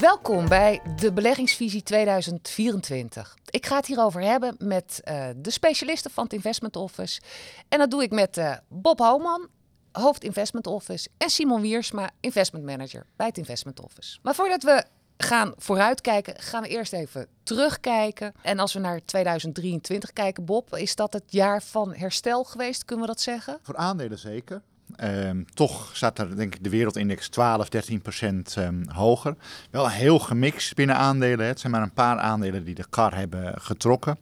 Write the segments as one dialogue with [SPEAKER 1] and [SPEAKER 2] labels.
[SPEAKER 1] Welkom bij de Beleggingsvisie 2024. Ik ga het hierover hebben met uh, de specialisten van het Investment Office. En dat doe ik met uh, Bob Houman, hoofd Investment Office, en Simon Wiersma, Investment Manager bij het Investment Office. Maar voordat we gaan vooruitkijken, gaan we eerst even terugkijken. En als we naar 2023 kijken, Bob, is dat het jaar van herstel geweest, kunnen we dat zeggen?
[SPEAKER 2] Voor aandelen zeker. Ehm, toch staat er denk ik de wereldindex 12, 13 procent um, hoger. Wel heel gemixt binnen aandelen. Het zijn maar een paar aandelen die de kar hebben getrokken.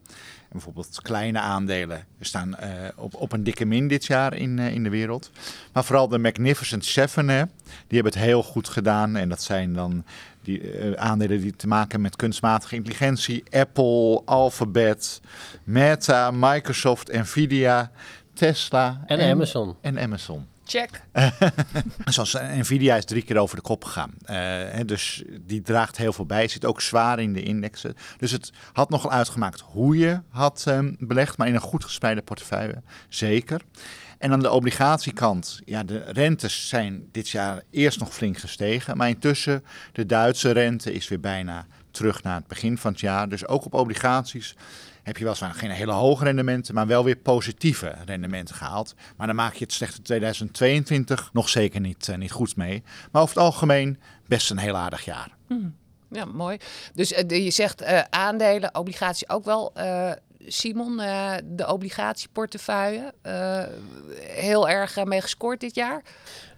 [SPEAKER 2] En bijvoorbeeld kleine aandelen staan uh, op, op een dikke min dit jaar in, uh, in de wereld. Maar vooral de Magnificent Seven, hè, die hebben het heel goed gedaan. En dat zijn dan die uh, aandelen die te maken hebben met kunstmatige intelligentie. Apple, Alphabet, Meta, Microsoft, Nvidia, Tesla.
[SPEAKER 3] En, en Amazon.
[SPEAKER 2] En Amazon.
[SPEAKER 1] Check.
[SPEAKER 2] Zoals Nvidia is drie keer over de kop gegaan. Uh, dus die draagt heel veel bij. Zit ook zwaar in de indexen. Dus het had nogal uitgemaakt hoe je had um, belegd. Maar in een goed gespreide portefeuille, zeker. En aan de obligatiekant, ja, de rentes zijn dit jaar eerst nog flink gestegen. Maar intussen, de Duitse rente is weer bijna terug naar het begin van het jaar. Dus ook op obligaties heb je weliswaar geen hele hoge rendementen, maar wel weer positieve rendementen gehaald. Maar dan maak je het slechte 2022 nog zeker niet, uh, niet goed mee. Maar over het algemeen best een heel aardig jaar.
[SPEAKER 1] Mm. Ja, mooi. Dus uh, je zegt uh, aandelen, obligaties ook wel. Simon, de obligatieportefeuille, heel erg mee gescoord dit jaar.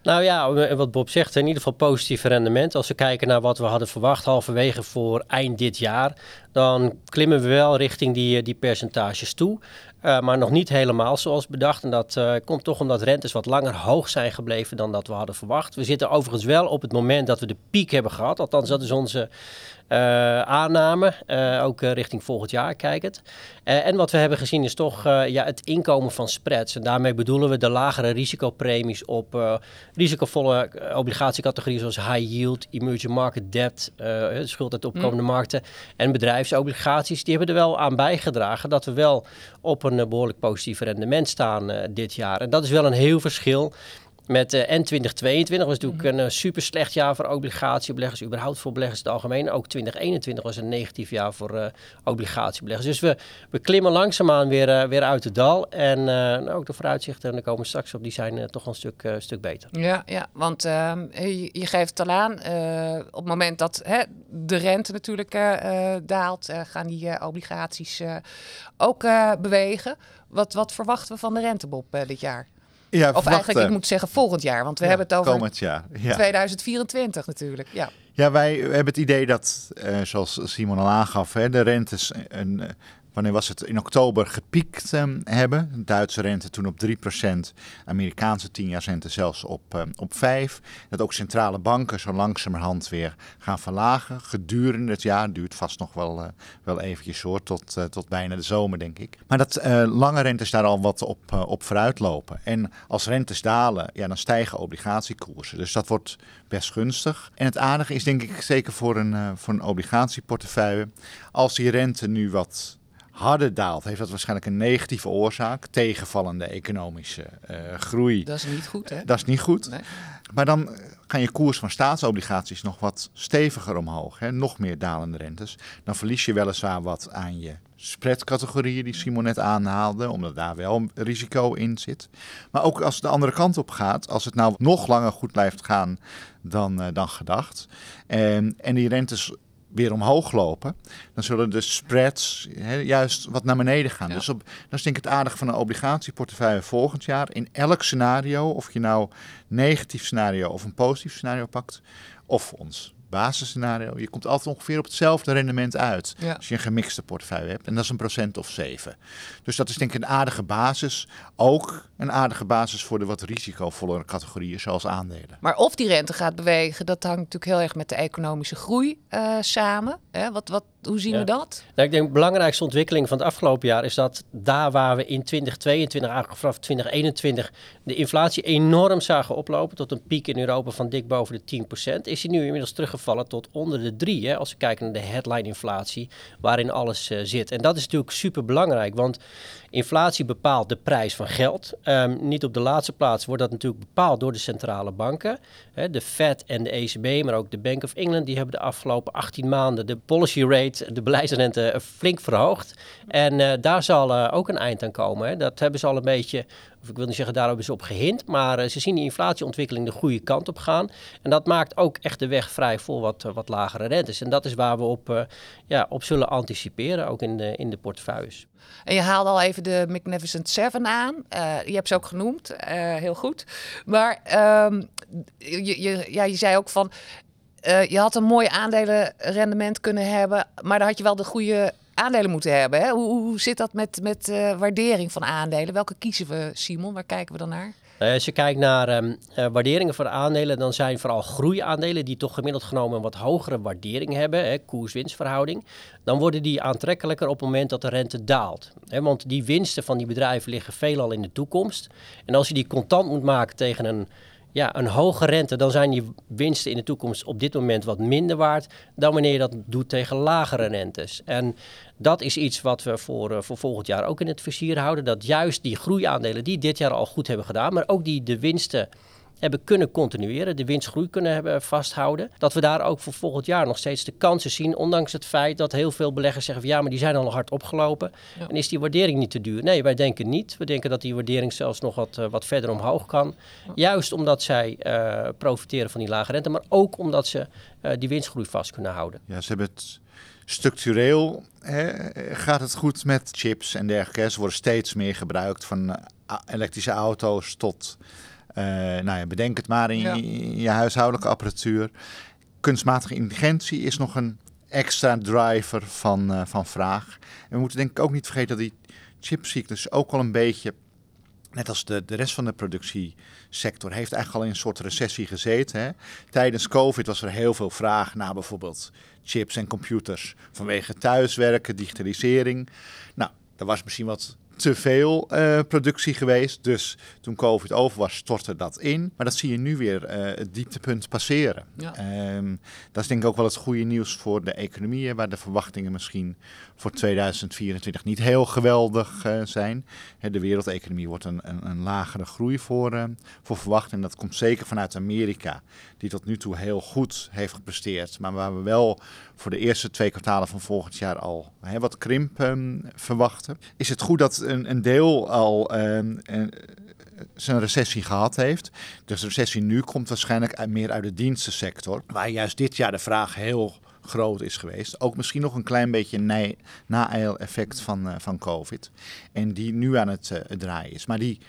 [SPEAKER 3] Nou ja, wat Bob zegt, in ieder geval positieve rendement. Als we kijken naar wat we hadden verwacht halverwege voor eind dit jaar, dan klimmen we wel richting die, die percentages toe. Uh, maar nog niet helemaal zoals bedacht. En dat uh, komt toch omdat rentes wat langer hoog zijn gebleven dan dat we hadden verwacht. We zitten overigens wel op het moment dat we de piek hebben gehad. Althans, dat is onze uh, aanname. ook richting volgend jaar kijkend. en wat we hebben gezien is toch ja, het inkomen van spreads. En daarmee bedoelen we de lagere risicopremies op risicovolle obligatiecategorieën zoals high yield, emerging market debt, schuld uit opkomende mm. markten en bedrijfsobligaties. Die hebben er wel aan bijgedragen dat we wel op een een behoorlijk positief rendement staan uh, dit jaar. En dat is wel een heel verschil met uh, N 2022 was natuurlijk mhm. een uh, super slecht jaar voor obligatiebeleggers, überhaupt voor beleggers in het algemeen. Ook 2021 was een negatief jaar voor uh, obligatiebeleggers. Dus we, we klimmen langzaamaan weer, weer uit het dal. En ook de vooruitzichten, en daar komen we straks op, die zijn toch een stuk, stuk beter.
[SPEAKER 1] Ja, ja want ehm, je, je, geeft het al aan, op het moment dat hè, de rente natuurlijk daalt, gaan die obligaties ook bewegen. Wat, wat verwachten we van de rentebob dit jaar? Ja, of eigenlijk, ik moet zeggen volgend jaar, want we hebben het over
[SPEAKER 2] komend jaar. Ja.
[SPEAKER 1] 2024 natuurlijk. Ja.
[SPEAKER 2] Ja, wij hebben het idee dat, uh, zoals Simon al aangaf, hè, de rentes een, wanneer was het, in oktober gepiekt um, hebben. Duitse rente toen op 3%, Amerikaanse 10-jaarsrente zelfs op, um, op 5%. Dat ook centrale banken zo langzamerhand weer gaan verlagen. Gedurende het jaar, duurt vast nog wel, uh, wel eventjes hoor, tot, uh, tot bijna de zomer denk ik. Maar dat uh, lange rentes daar al wat op, op vooruit lopen. En als rentes dalen, ja, dan stijgen obligatiekoersen. Dus dat wordt best gunstig. En het aardige is denk ik zeker voor een, voor een obligatieportefeuille, als die rente nu wat harder daalt, heeft dat waarschijnlijk een negatieve oorzaak. Tegenvallende economische uh, groei.
[SPEAKER 1] Dat is niet goed, hè?
[SPEAKER 2] Dat is niet goed. Nee. Maar dan gaan je koers van staatsobligaties nog wat steviger omhoog. Hè? Nog meer dalende rentes. Dan verlies je weliswaar wat aan je spreadcategorieën die Simon net aanhaalde, omdat daar wel risico in zit. Maar ook als het de andere kant op gaat, als het nou nog langer goed blijft gaan dan, uh, dan gedacht. En, en die rentes weer omhoog lopen, dan zullen de spreads juist wat naar beneden gaan. Dus op, dat is denk ik het aardige van een obligatieportefeuille volgend jaar. In elk scenario, of je nou negatief scenario of een positief scenario pakt, of ons basisscenario, je komt altijd ongeveer op hetzelfde rendement uit. Als je een gemixte portefeuille hebt. En dat is een procent of zeven. Dus dat is denk ik een aardige basis. Ook een aardige basis voor de wat risicovollere categorieën, zoals aandelen.
[SPEAKER 1] Maar of die rente gaat bewegen, dat hangt natuurlijk heel erg met de economische groei uh, samen. Hè? Wat, wat, hoe zien
[SPEAKER 3] Ja.
[SPEAKER 1] we dat?
[SPEAKER 3] Nou, ik denk de belangrijkste ontwikkeling van het afgelopen jaar is dat daar waar we in 2022, eigenlijk vanaf 2021, de inflatie enorm zagen oplopen tot een piek in Europa van dik boven de 10%, is die nu inmiddels teruggevallen tot onder de 3. Hè, als we kijken naar de headline inflatie, waarin alles eh, zit. En dat is natuurlijk super belangrijk, want inflatie bepaalt de prijs van geld. Ehm, niet op de laatste plaats wordt dat natuurlijk bepaald door de centrale banken. Hè, de Fed en de ECB, maar ook de Bank of England, die hebben de afgelopen 18 maanden de policy rate, de beleidsrente, eh, flink verhoogd. En eh, daar zal ook een eind aan komen. Hè. Dat hebben ze al een beetje, of ik wil niet zeggen daar ze op gehind, maar eh, ze zien die inflatieontwikkeling de goede kant op gaan. En dat maakt ook echt de weg vrij voor wat, eh, wat lagere rentes. En dat is waar we op, eh, ja, op zullen anticiperen, ook in de, in de portefeuilles.
[SPEAKER 1] En je haalde al even de Magnificent Seven aan. Je hebt ze ook genoemd, heel goed. Maar ehm, je, je, ja, je zei ook van, je had een mooi aandelenrendement kunnen hebben, maar dan had je wel de goede aandelen moeten hebben. Hè? Hoe, hoe zit dat met, met eh, waardering van aandelen? Welke kiezen we, Simon? Waar kijken we dan naar?
[SPEAKER 3] Ja, als je kijkt naar ehm, eh, waarderingen voor de aandelen, dan zijn vooral groeiaandelen die toch gemiddeld genomen een wat hogere waardering hebben, koers-winstverhouding, dan worden die aantrekkelijker op het moment dat de rente daalt. Want die winsten van die bedrijven liggen veelal in de toekomst. En als je die contant moet maken tegen een, ja, een hoge rente, dan zijn die winsten in de toekomst op dit moment wat minder waard dan wanneer je dat doet tegen lagere rentes. En dat is iets wat we voor, eh, voor volgend jaar ook in het vizier houden. Dat juist die groeiaandelen die dit jaar al goed hebben gedaan, maar ook die de winsten hebben kunnen continueren, de winstgroei kunnen hebben vasthouden. Dat we daar ook voor volgend jaar nog steeds de kansen zien, ondanks het feit dat heel veel beleggers zeggen van ja, maar die zijn al hard opgelopen.
[SPEAKER 1] Ja.
[SPEAKER 3] En is die waardering niet te duur? Nee, wij denken niet. We denken dat die waardering zelfs nog wat, eh, wat verder omhoog kan. Juist omdat zij eh, profiteren van die lage rente, maar ook omdat ze eh, die winstgroei vast kunnen houden.
[SPEAKER 2] Ja, ze hebben het structureel hè, gaat het goed met chips en dergelijke. Ze worden steeds meer gebruikt van elektrische auto's tot, nou ja, bedenk het maar in,
[SPEAKER 1] Ja.
[SPEAKER 2] je, in je huishoudelijke apparatuur. Kunstmatige intelligentie is nog een extra driver van, eh, van vraag. En we moeten denk ik ook niet vergeten dat die chipcyclus ook al een beetje, net als de, de rest van de productiesector, heeft eigenlijk al in een soort recessie gezeten. Hè? Tijdens COVID was er heel veel vraag naar bijvoorbeeld chips en computers vanwege thuiswerken, digitalisering. Nou, er was misschien wat te veel eh, productie geweest. Dus toen COVID over was, stortte dat in. Maar dat zie je nu weer eh, het dieptepunt passeren.
[SPEAKER 1] Ja.
[SPEAKER 2] Ehm, dat is denk ik ook wel het goede nieuws voor de economieën, waar de verwachtingen misschien voor 2024 niet heel geweldig eh, zijn. De wereldeconomie wordt een, een, een lagere groei voor, voor verwacht. En dat komt zeker vanuit Amerika, die tot nu toe heel goed heeft gepresteerd. Maar waar we wel voor de eerste twee kwartalen van volgend jaar al wat krimp ehm, verwachten. Is het goed dat een, een deel al ehm, eh, zijn recessie gehad heeft. Dus de recessie nu komt waarschijnlijk meer uit de dienstensector. Waar juist dit jaar de vraag heel groot is geweest. Ook misschien nog een klein beetje na- na-effect van, eh, van COVID. En die nu aan het eh, draaien is. Maar die,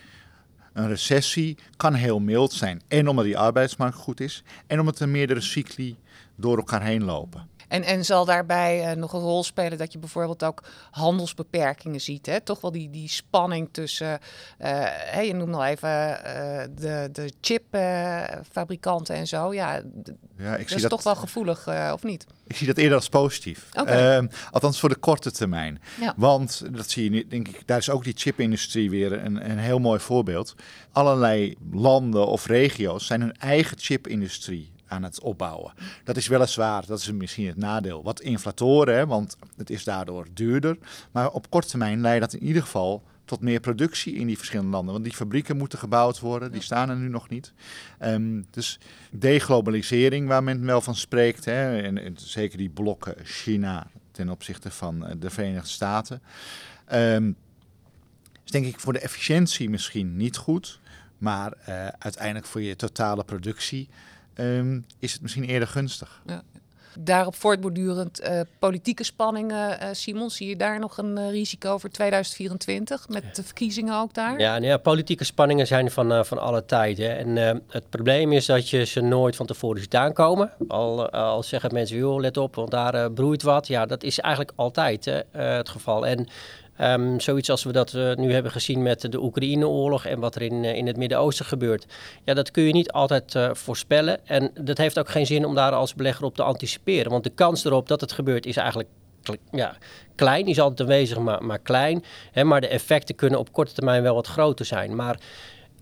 [SPEAKER 2] een recessie kan heel mild zijn. En omdat die arbeidsmarkt goed is. En omdat er meerdere cycli door elkaar heen lopen.
[SPEAKER 1] En, en zal daarbij eh, nog een rol spelen dat je bijvoorbeeld ook handelsbeperkingen ziet? Hè? Toch wel die, die spanning tussen, eh, hè, je noemt al even eh, de, de chipfabrikanten en zo. Ja, d-
[SPEAKER 2] Ja, ik
[SPEAKER 1] dat
[SPEAKER 2] zie
[SPEAKER 1] is
[SPEAKER 2] dat,
[SPEAKER 1] toch wel gevoelig, eh, of niet?
[SPEAKER 2] Ik zie dat eerder als positief.
[SPEAKER 1] Oké.
[SPEAKER 2] Ehm, althans voor de korte termijn.
[SPEAKER 1] Ja.
[SPEAKER 2] Want, dat zie je nu, denk ik, daar is ook die chipindustrie weer een, een heel mooi voorbeeld. Allerlei landen of regio's zijn hun eigen chipindustrie aan het opbouwen. Dat is weliswaar, dat is misschien het nadeel, wat inflatoren, want het is daardoor duurder. Maar op korte termijn leidt dat in ieder geval tot meer productie in die verschillende landen. Want die fabrieken moeten gebouwd worden, die staan er nu nog niet. Ehm, dus deglobalisering, waar men wel van spreekt, hè, en, en zeker die blokken China ten opzichte van eh, de Verenigde Staten, ehm, is denk ik voor de efficiëntie misschien niet goed, maar eh, uiteindelijk voor je totale productie ehm, is het misschien eerder gunstig.
[SPEAKER 1] Daarop voortbordurend eh, politieke spanningen, eh, Simon, zie je daar nog een eh, risico voor 2024 met de verkiezingen ook daar?
[SPEAKER 3] Ja, nou ja, politieke spanningen zijn van, eh, van alle tijden. En eh, het probleem is dat je ze nooit van tevoren ziet aankomen. Al, al zeggen mensen, joh, let op, want daar eh, broeit wat. Ja, dat is eigenlijk altijd het geval. En Um, zoiets als we dat uh, nu hebben gezien met de Oekraïne-oorlog en wat er in, uh, in het Midden-Oosten gebeurt. Ja, dat kun je niet altijd uh, voorspellen. En dat heeft ook geen zin om daar als belegger op te anticiperen. Want de kans erop dat het gebeurt is eigenlijk ja, klein. Is altijd aanwezig, maar, maar klein. Hè, maar de effecten kunnen op korte termijn wel wat groter zijn. Maar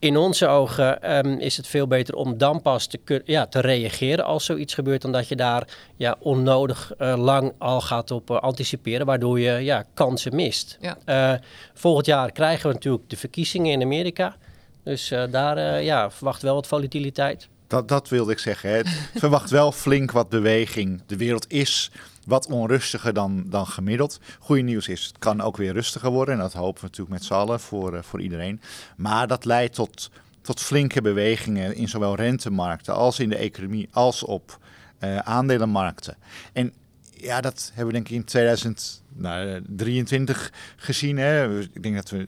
[SPEAKER 3] in onze ogen um, is het veel beter om dan pas te, ja, te reageren als zoiets gebeurt, dan dat je daar ja, onnodig uh, lang al gaat op uh, anticiperen, waardoor je ja, kansen mist. Ja. Uh, volgend jaar krijgen we natuurlijk de verkiezingen in Amerika. Dus daar ja, verwacht wel wat volatiliteit.
[SPEAKER 2] Dat, dat wilde ik zeggen. Hè. verwacht wel flink wat beweging. De wereld is wat onrustiger dan, dan gemiddeld. Goede nieuws is, het kan ook weer rustiger worden. En dat hopen we natuurlijk met z'n allen voor, uh, voor iedereen. Maar dat leidt tot, tot flinke bewegingen in zowel rentemarkten als in de economie als op uh, aandelenmarkten. En ja, dat hebben we denk ik in 2023 gezien. Hè. Ik denk dat we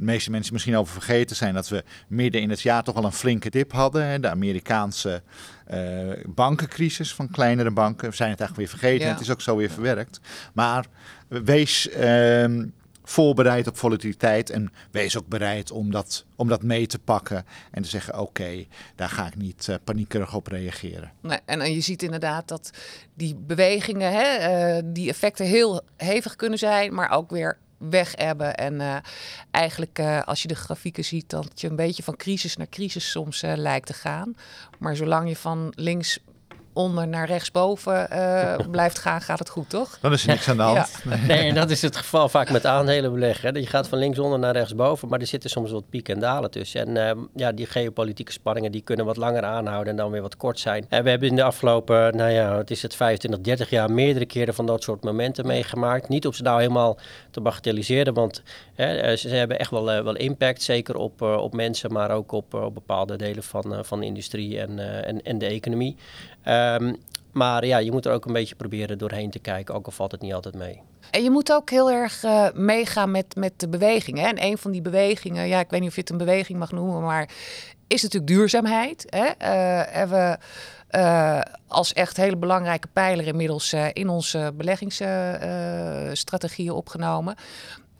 [SPEAKER 2] de meeste mensen misschien over vergeten zijn dat we midden in het jaar toch wel een flinke dip hadden. De Amerikaanse uh, bankencrisis van kleinere banken. We zijn het eigenlijk weer vergeten. Ja. Het is ook zo weer verwerkt. Maar wees uh, voorbereid op volatiliteit en wees ook bereid om dat, om dat mee te pakken en te zeggen: oké, okay, daar ga ik niet uh, paniekerig op reageren.
[SPEAKER 1] Nee, en, en je ziet inderdaad dat die bewegingen, hè, uh, die effecten heel hevig kunnen zijn, maar ook weer weg hebben. En uh, eigenlijk, uh, als je de grafieken ziet, dat je een beetje van crisis naar crisis soms uh, lijkt te gaan. Maar zolang je van links onder naar rechtsboven uh, blijft gaan, gaat het goed, toch?
[SPEAKER 2] Dan is er niks aan de hand.
[SPEAKER 3] Ja. Nee. en dat is het geval vaak met aandelenbeleggen. Je gaat van linksonder naar rechtsboven, maar er zitten soms wat pieken en dalen tussen. En uh, ja, die geopolitieke spanningen die kunnen wat langer aanhouden en dan weer wat kort zijn. En we hebben in de afgelopen, nou ja, het is het 25, 30 jaar meerdere keren van dat soort momenten meegemaakt. Niet om ze nou helemaal te bagatelliseren, want hè, ze hebben echt wel, uh, wel impact, zeker op, op mensen, maar ook op, op bepaalde delen van, van de industrie en, en, en de economie. Um, maar ja, je moet er ook een beetje proberen doorheen te kijken, ook al valt het niet altijd mee.
[SPEAKER 1] En je moet ook heel erg uh, meegaan met, met de bewegingen. En een van die bewegingen, ja, ik weet niet of je het een beweging mag noemen, maar is natuurlijk duurzaamheid. Hè? Hebben we uh, als echt hele belangrijke pijler inmiddels in onze beleggingsstrategieën opgenomen.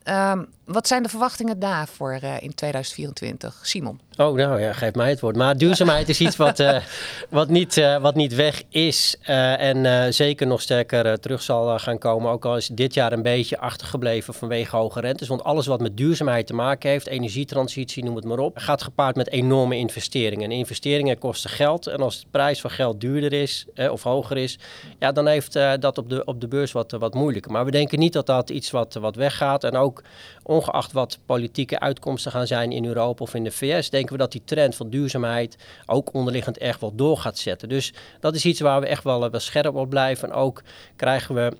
[SPEAKER 1] Um, wat zijn de verwachtingen daarvoor uh, in 2024? Simon?
[SPEAKER 3] Oh, nou ja, geef mij het woord. Maar duurzaamheid is iets wat, uh, wat, niet, uh, wat niet weg is. en zeker nog sterker terug zal gaan komen. Ook al is dit jaar een beetje achtergebleven vanwege hoge rentes. Want alles wat met duurzaamheid te maken heeft, energietransitie, noem het maar op, gaat gepaard met enorme investeringen. En investeringen kosten geld. En als de prijs van geld duurder is of hoger is, ja, dan heeft dat op de, op de beurs wat, wat moeilijker. Maar we denken niet dat dat iets wat, wat weggaat. En ook ongeacht wat politieke uitkomsten gaan zijn in Europa of in de VS, denken we dat die trend van duurzaamheid ook onderliggend echt wel door gaat zetten. Dus dat is iets waar we echt wel, wel scherp op blijven. En ook krijgen we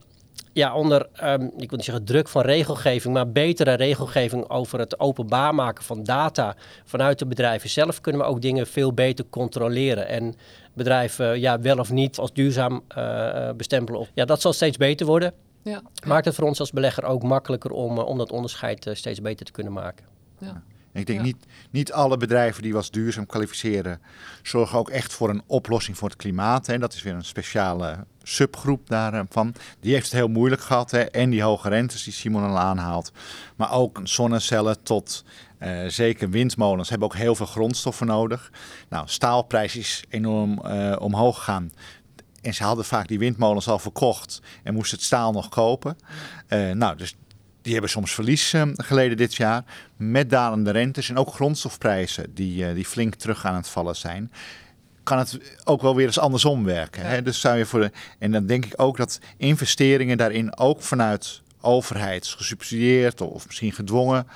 [SPEAKER 3] ja, onder, um, ik wil niet zeggen druk van regelgeving, maar betere regelgeving over het openbaar maken van data vanuit de bedrijven zelf, kunnen we ook dingen veel beter controleren. En bedrijven ja, wel of niet als duurzaam uh, bestempelen. Ja, dat zal steeds beter worden. Ja. Maakt het voor ons als belegger ook makkelijker om, om dat onderscheid uh, steeds beter te kunnen maken.
[SPEAKER 2] Ja. Ik denk ja. niet, niet alle bedrijven die als duurzaam kwalificeren, zorgen ook echt voor een oplossing voor het klimaat. Hè. Dat is weer een speciale subgroep daarvan. Die heeft het heel moeilijk gehad. Hè. En die hoge rentes die Simon al aanhaalt. Maar ook zonnecellen tot uh, zeker windmolens hebben ook heel veel grondstoffen nodig. Nou, staalprijs is enorm uh, omhoog gegaan. En ze hadden vaak die windmolens al verkocht en moesten het staal nog kopen. Uh, nou, dus die hebben soms verlies uh, geleden dit jaar. Met dalende rentes en ook grondstofprijzen die, uh, die flink terug aan het vallen zijn. Kan het ook wel weer eens andersom werken. Ja. Hè? Dus zou je voor de, en dan denk ik ook dat investeringen daarin ook vanuit overheid gesubsidieerd of misschien gedwongen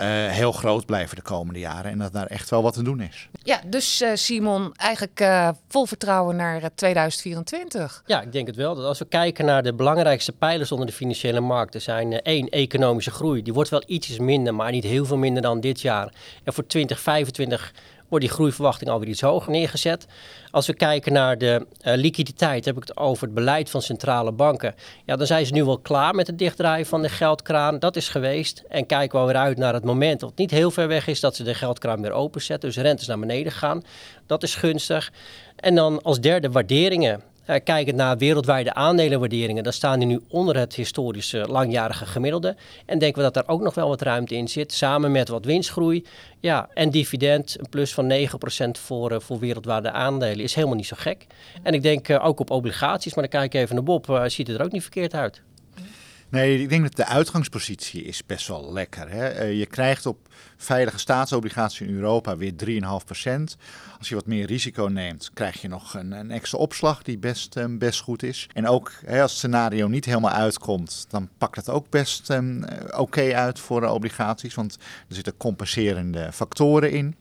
[SPEAKER 2] uh, heel groot blijven de komende jaren. En dat daar echt wel wat te doen is.
[SPEAKER 1] Ja, dus uh, Simon, eigenlijk uh, vol vertrouwen naar 2024.
[SPEAKER 3] Ja, ik denk het wel. Dat als we kijken naar de belangrijkste pijlers onder de financiële markten, zijn één, economische groei. Die wordt wel ietsjes minder, maar niet heel veel minder dan dit jaar. En voor 2025 wordt die groeiverwachting alweer iets hoger neergezet. Als we kijken naar de uh, liquiditeit, heb ik het over het beleid van centrale banken. Ja, dan zijn ze nu wel klaar met het dichtdraaien van de geldkraan. Dat is geweest. En kijken we weer uit naar het moment, wat niet heel ver weg is, dat ze de geldkraan weer openzetten. Dus rentes naar beneden gaan. Dat is gunstig. En dan als derde waarderingen. Uh, kijkend naar wereldwijde aandelenwaarderingen, dan staan die nu onder het historische langjarige gemiddelde. En denken we dat daar ook nog wel wat ruimte in zit, samen met wat winstgroei. Ja, en dividend, een plus van 9% voor, uh, voor wereldwijde aandelen, is helemaal niet zo gek. En ik denk ook op obligaties, maar dan kijk ik even naar Bob, ziet het er ook niet verkeerd uit.
[SPEAKER 2] Nee, ik denk dat de uitgangspositie is best wel lekker. Hè? Uh, je krijgt op veilige staatsobligaties in Europa weer 3,5%. Als je wat meer risico neemt, krijg je nog een, een extra opslag die best, um, best goed is. En ook hè, als het scenario niet helemaal uitkomt, dan pakt het ook best um, oké uit voor uh, obligaties. Want er zitten compenserende factoren in.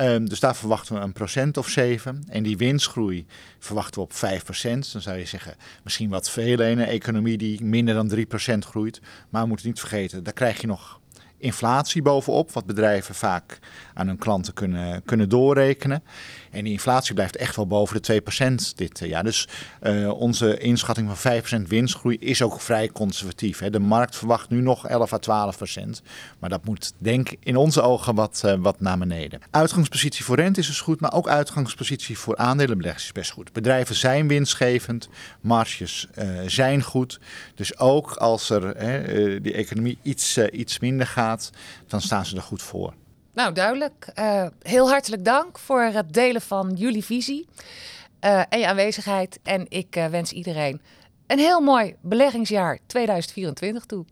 [SPEAKER 2] Um, dus daar verwachten we een procent of 7. En die winstgroei verwachten we op 5 procent. Dan zou je zeggen, misschien wat veel in een economie die minder dan 3 procent groeit. Maar we moeten niet vergeten, daar krijg je nog inflatie bovenop, wat bedrijven vaak aan hun klanten kunnen, kunnen doorrekenen. En die inflatie blijft echt wel boven de 2% dit jaar. Dus uh, onze inschatting van 5% winstgroei is ook vrij conservatief. Hè. De markt verwacht nu nog 11 à 12%. Maar dat moet denk in onze ogen wat, uh, wat naar beneden. Uitgangspositie voor rente is dus goed, maar ook uitgangspositie voor aandelenbeleggers is best goed. Bedrijven zijn winstgevend, marges zijn goed. Dus ook als er die economie iets, iets minder dan staan ze er goed voor.
[SPEAKER 1] Nou, duidelijk. Uh, heel hartelijk dank voor het delen van jullie visie uh, en je aanwezigheid. En ik uh, wens iedereen een heel mooi beleggingsjaar 2024 toe.